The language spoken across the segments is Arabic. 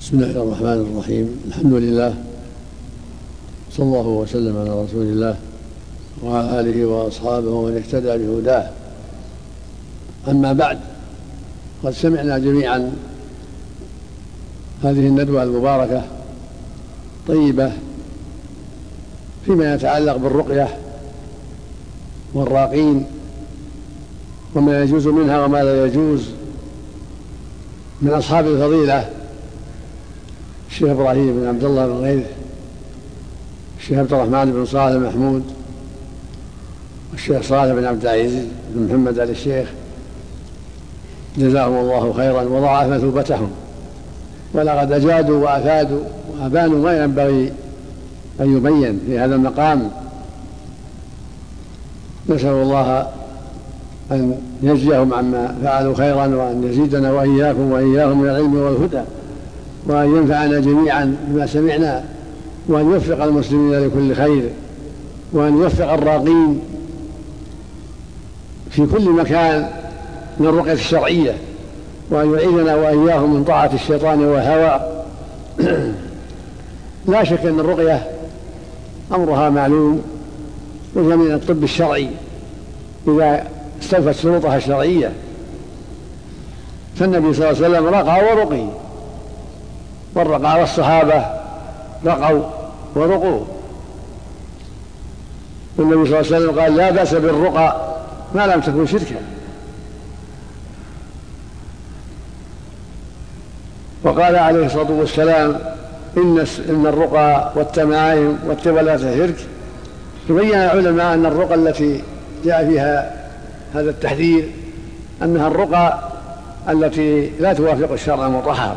بسم الله الرحمن الرحيم. الحمد لله. صلى الله وسلم على رسول الله وعلى آله وأصحابه ومن اهتدى بهداه. أما بعد قد سمعنا جميعا هذه الندوة المباركة طيبه فيما يتعلق بالرقية والراقين وما يجوز منها وما لا يجوز. من أصحاب الفضيلة الشيخ إبراهيم بن عبد الله بن غيث الشيخ عبد الرحمن بن صالح محمود والشيخ صالح بن عبد العزيز بن محمد آل الشيخ. جزاهم الله خيرا وضاعف مثوبتهم ولقد أجادوا وأفادوا وأبانوا ما ينبغي أن يبين في هذا المقام. نسأل الله أن يجزيهم عما فعلوا خيرا وأن يزيدنا وإياكم وإياهم من العلم والهدى وأن ينفعنا جميعا بما سمعنا وأن يوفق المسلمين لكل خير وأن يوفق الراقين في كل مكان من الرقية الشرعية وأن يعيذنا وإياهم من طاعة الشيطان والهوى. لا شك أن الرقية أمرها معلوم وهي من الطب الشرعي. إذا استوفت شروطها الشرعية. فالنبي صلى الله عليه وسلم رقى ورقي. والرقى والصحابة رقوا ورقوا. والنبي صلى الله عليه وسلم قال لا بأس بالرقى ما لم تكن شركا. وقال عليه الصلاة والسلام إن إن الرقى والتمائم والتولات شرك. تبين العلماء أن الرقى التي جاء فيها هذا التحذير أنها الرقى التي لا توافق الشرع المطهر.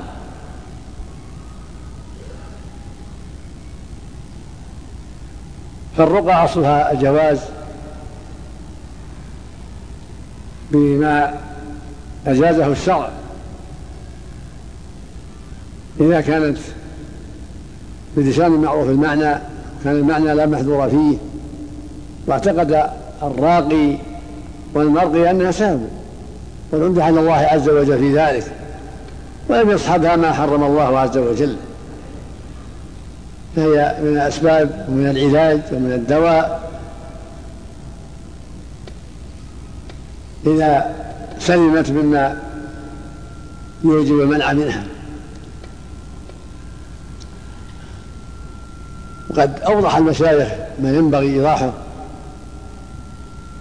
فالرقى أصلها الجواز بما أجازه الشرع. إذا كانت بلسان معروف المعنى كان المعنى لا محذور فيه واعتقد الراقي والمرقي أنها سبب والعمدة على الله عز وجل في ذلك ولم يصحبها ما حرم الله عز وجل. فهي من الأسباب ومن العلاج ومن الدواء. إذا سلمت مما يوجب المنع منها. وقد أوضح المشايخ ما ينبغي إيضاحه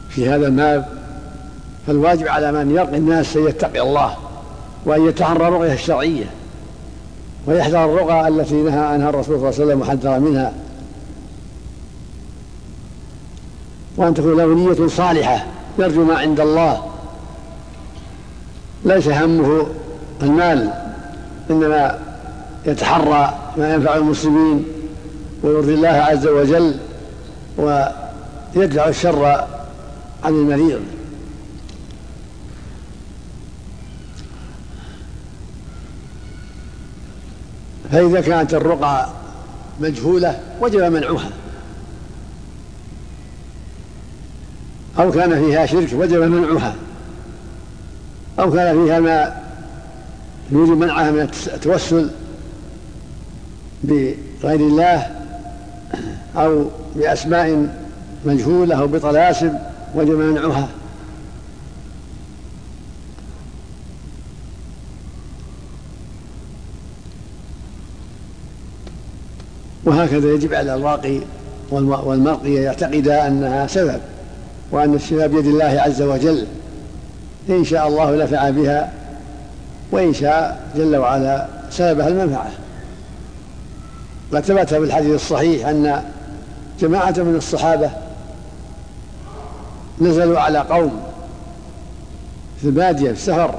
في هذا الباب. فالواجب على من يرقي الناس أن يتقي الله وأن يتحرى الرقية الشرعية ويحذر الرقى التي نهى عنها الرسول صلى الله عليه وسلم وحذر منها. وأن تكون له نية صالحة يرجو ما عند الله. ليس همه المال إنما يتحرى ما ينفع المسلمين ويرضي الله عز وجل ويدفع الشر عن المريض. فإذا كانت الرقى مجهولة وجب منعها. أو كان فيها شرك وجب منعها. أو كان فيها ما يوجب منعها من التوسل بغير الله أو بأسماء مجهولة أو بطلاسم وجب منعها. وهكذا يجب على الراقي والمرقي يعتقدا أنها سبب وأن الشفاء بيد الله عز وجل. إن شاء الله نفع بها وإن شاء جل وعلا سببها المنفعة. قد ثبت في الحديث الصحيح أن جماعة من الصحابة نزلوا على قوم في البادية في السفر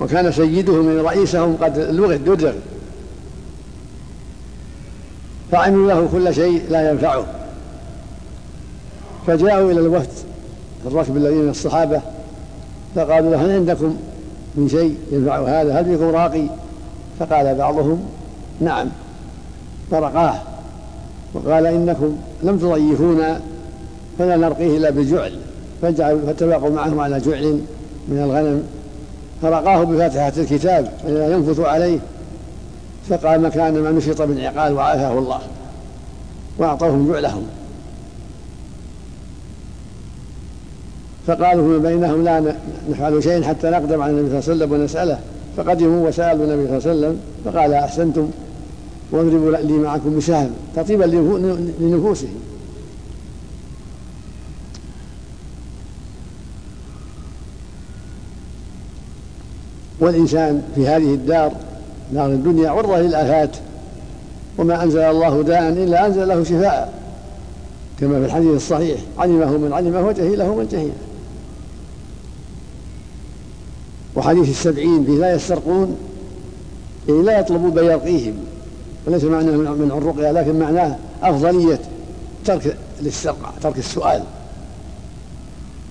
وكان سيدهم رئيسهم قد لغت ددر فعملوا له كل شيء لا ينفعه. فجاءوا إلى الوفد الركب الذين من الصحابة فقالوا له هل عندكم من شيء ينفع هذا؟ هل بكم راقي؟ فقال بعضهم نعم. فرقاه وقال إنكم لم تضيفونا فلا نرقيه إلا بجعل. فاتفقوا معهم على جعل من الغنم. فرقاه بفاتحة الكتاب ينفث عليه. فقال مكان ما نشط من عقال وعافاه الله وأعطوهم جعلهم. فقالوا فيما بينهم لا نفعل شيئا حتى نقدم على النبي صلى الله عليه وسلم ونسأله. فقدموا وسألوا النبي صلى الله عليه وسلم فقال أحسنتم واضربوا لي معكم بسهم تطيبا لنفوسهم. والإنسان في هذه الدار دار الدنيا عرضة للآفات. وما أنزل الله داء إلا أنزل له شفاء. كما في الحديث الصحيح علمه من علمه وجهله من جهله وحديث السبعين فيه لا يسترقون يعني لا يطلبوا بل يرقيهم وليس معناه من الرقية لكن معناه أفضلية ترك الاسترقاء ترك السؤال.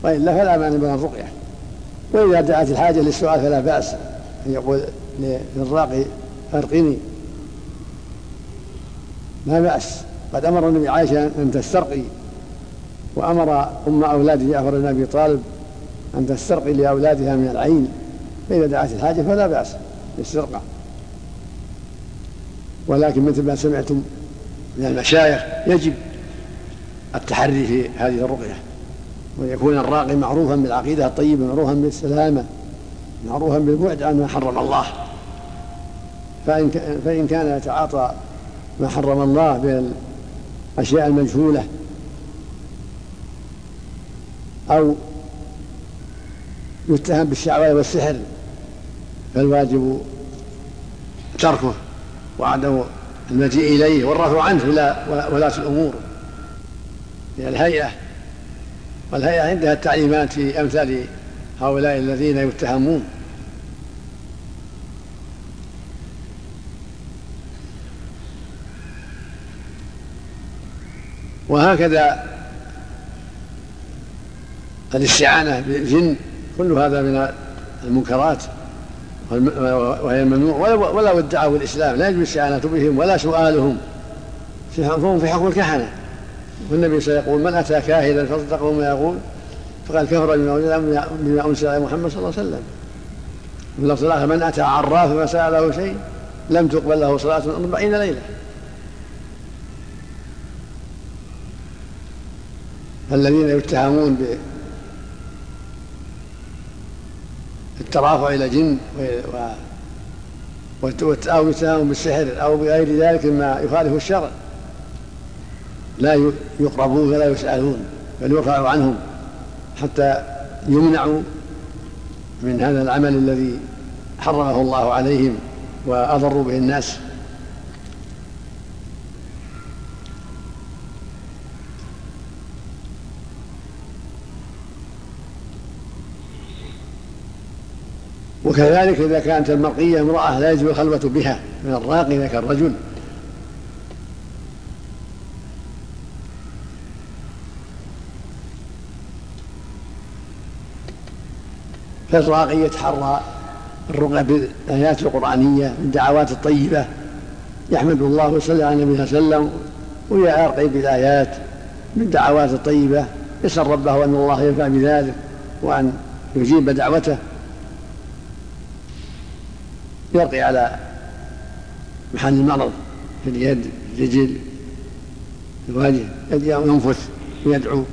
وإلا فلا معنى من الرقية. وإذا دعت الحاجة للسؤال فلا بأس. أن يقول للراقي أرقني لا بأس. قد أمر النبي عائشة أن تسترقي وأمر أم أولاد جعفر بن أبي طالب أن تسترقي لأولادها من العين. فإذا دعت الحاجة فلا بأس بالاسترقاء ولكن مثل ما سمعتم من المشايخ يجب التحري في هذه الرقية ويكون الراقي معروفا بالعقيدة الطيبة معروفا بالسلامة معروفا بالبعد عن ما حرم الله. فإن كان يتعاطى ما حرم الله من الأشياء المجهولة أو يتهم بالشعوذة والسحر فالواجب تركه وعدم المجيء إليه والرفع عنه إلى ولاة الأمور إلى الهيئة. والهيئة عندها التعليمات في أمثال هؤلاء الذين يتهمون. وهكذا الاستعانة بالجن كل هذا من المنكرات وهي الممنوع. ولو ادعوا الإسلام. لا يجوز الاستعانة بهم ولا سؤالهم. فهم في حكم الكهنة. والنبي سيقول من أتى كاهنا فصدقه ما يقول فقال كفر بما انزل على محمد صلى الله عليه وسلم. ولو صلاة من أتى عرافا فسأله شيء لم تقبل له صلاة أربعين ليلة. الذين يتهمون بالترافع إلى جن أو يتهمون بالسحر أو بغير ذلك مما يخالف الشرع. لا يقربون ولا يسألون بل يرفع عنهم حتى يمنعوا من هذا العمل الذي حرمه الله عليهم وأضروا به الناس. وكذلك إذا كانت المرقية امرأة لا يجب الخلوة بها من الراقي ذاك الرجل فالراقي يتحرى الرقى بالآيات القرآنية بالدعوات الطيبة. يحمد الله ويصلي على النبي صلى الله عليه وسلم ويرقي بالآيات بالدعوات الطيبة. يسأل ربه أن الله ينفع بذلك وأن يجيب دعوته. يرقي على محل المرض في اليد الرجل الوجه ينفث ويدعو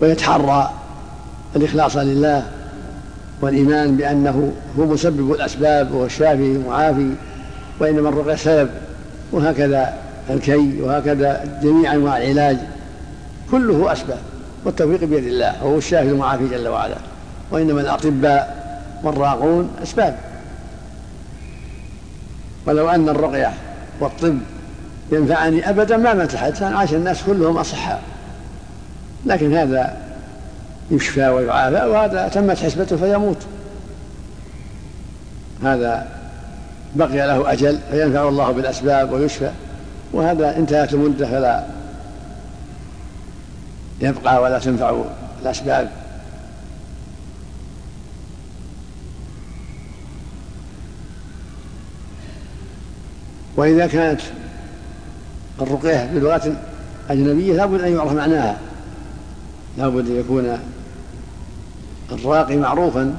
ويتحرى الإخلاص لله والإيمان بأنه هو مسبب الأسباب وهو الشافي المعافي وإنما الرقية سبب وهكذا الكي وهكذا جميع أنواع العلاج. كله أسباب والتوفيق بيد الله وهو الشافي المعافي جل وعلا. وإنما الأطباء والراقون أسباب ولو أن الرقية والطب ينفعني أبدا ما الحدث عاش الناس كلهم أصحاء. لكن هذا يشفى ويعافى وهذا تمت حسبته فيموت. هذا بقي له أجل فينفع الله بالأسباب ويشفى. وهذا انتهت المدة فلا يبقى ولا تنفع الأسباب. وإذا كانت الرقية بلغة أجنبية لابد أن يعرف معناها. لابد أن يكون الراقي معروفا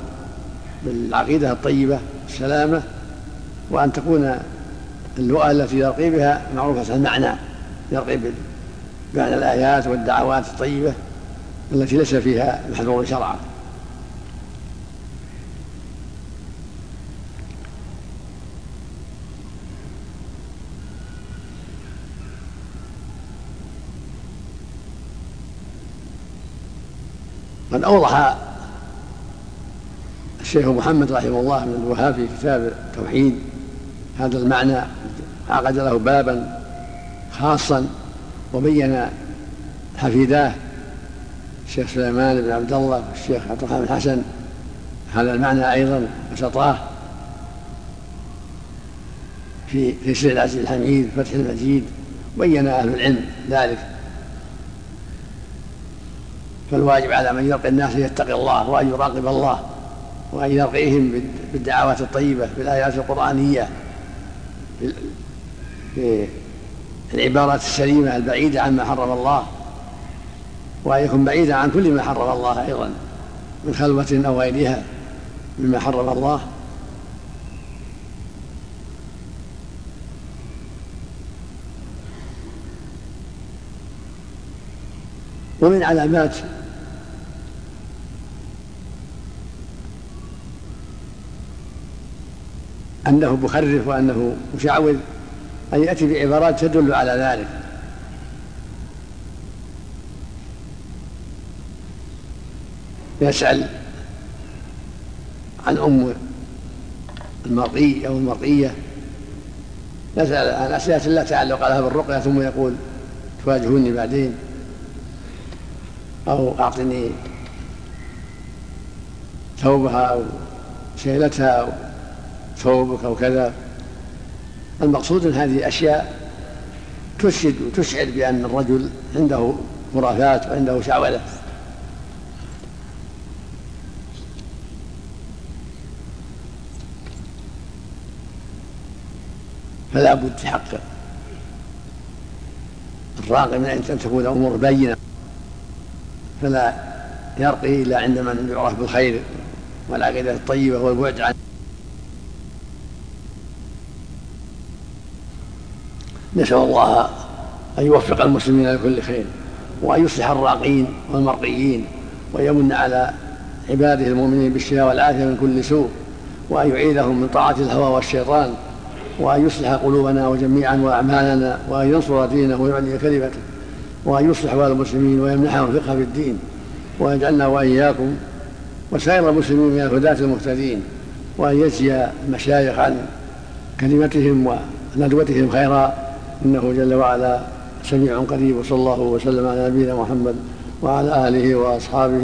بالعقيدة الطيبة السلامة وأن تكون اللغة التي يرقي بها معروفة المعنى يرقي بمعنى الآيات والدعوات الطيبة التي ليس فيها محذور شرعا. قد أوضح الشيخ محمد رحمه الله بن الوهاب في كتاب التوحيد هذا المعنى عقد له بابا خاصا وبين حفيداه الشيخ سليمان بن عبد الله والشيخ عبد الرحمن الحسن هذا المعنى أيضا بسطاه في تيسير العزيز الحميد فتح المجيد بين أهل العلم ذلك. فالواجب على من يلقي الناس ان يتقي الله وأن يراقب الله وأن يرقيهم بالدعوات الطيبة بالآيات القرآنية بالعبارات السليمة البعيدة عما حرم الله وأن يكون بعيدا عن كل ما حرم الله أيضا من خلوة أو غيرها مما حرم الله. ومن علامات أنه مخرف وأنه مشعوذ أن يأتي بعبارات تدل على ذلك. يسأل عن أم المرقي أو المرقية يسأل عن أسئلة لا تعلق لها بالرقية ثم يقول تواجهوني بعدين؟ أو أعطني ثوبها أو شيلتها أو ثوبك أو كذا؟ المقصود أن هذه أشياء تشهد وتشعر بأن الرجل عنده خرافات وعنده شعوذة. فلا بد في حق الراقي من أن تكون الأمور بينة. فلا يرقي إلا عند من يعرف بالخير والعقيدة الطيبة والبعد عن نسأل الله أن يوفق المسلمين لكل خير وأن يصلح الراقين والمرقيين ويمن على عباده المؤمنين بالشفاء والعافية من كل سوء وأن يعيذهم من طاعة الهوى والشيطان وأن يصلح قلوبنا وجميعا وأعمالنا وأن ينصر دينه ويعلي كلمته وأن يصلح بال المسلمين ويمنحهم الفقه في الدين وأن يجعلنا وإياكم وسائر المسلمين من الهداة المهتدين وأن يجزي المشايخ عن كلمتهم وندوتهم خيرا. إنه جل وعلا سميع قريب وصلى الله وسلم على نبينا محمد وعلى آله وأصحابه.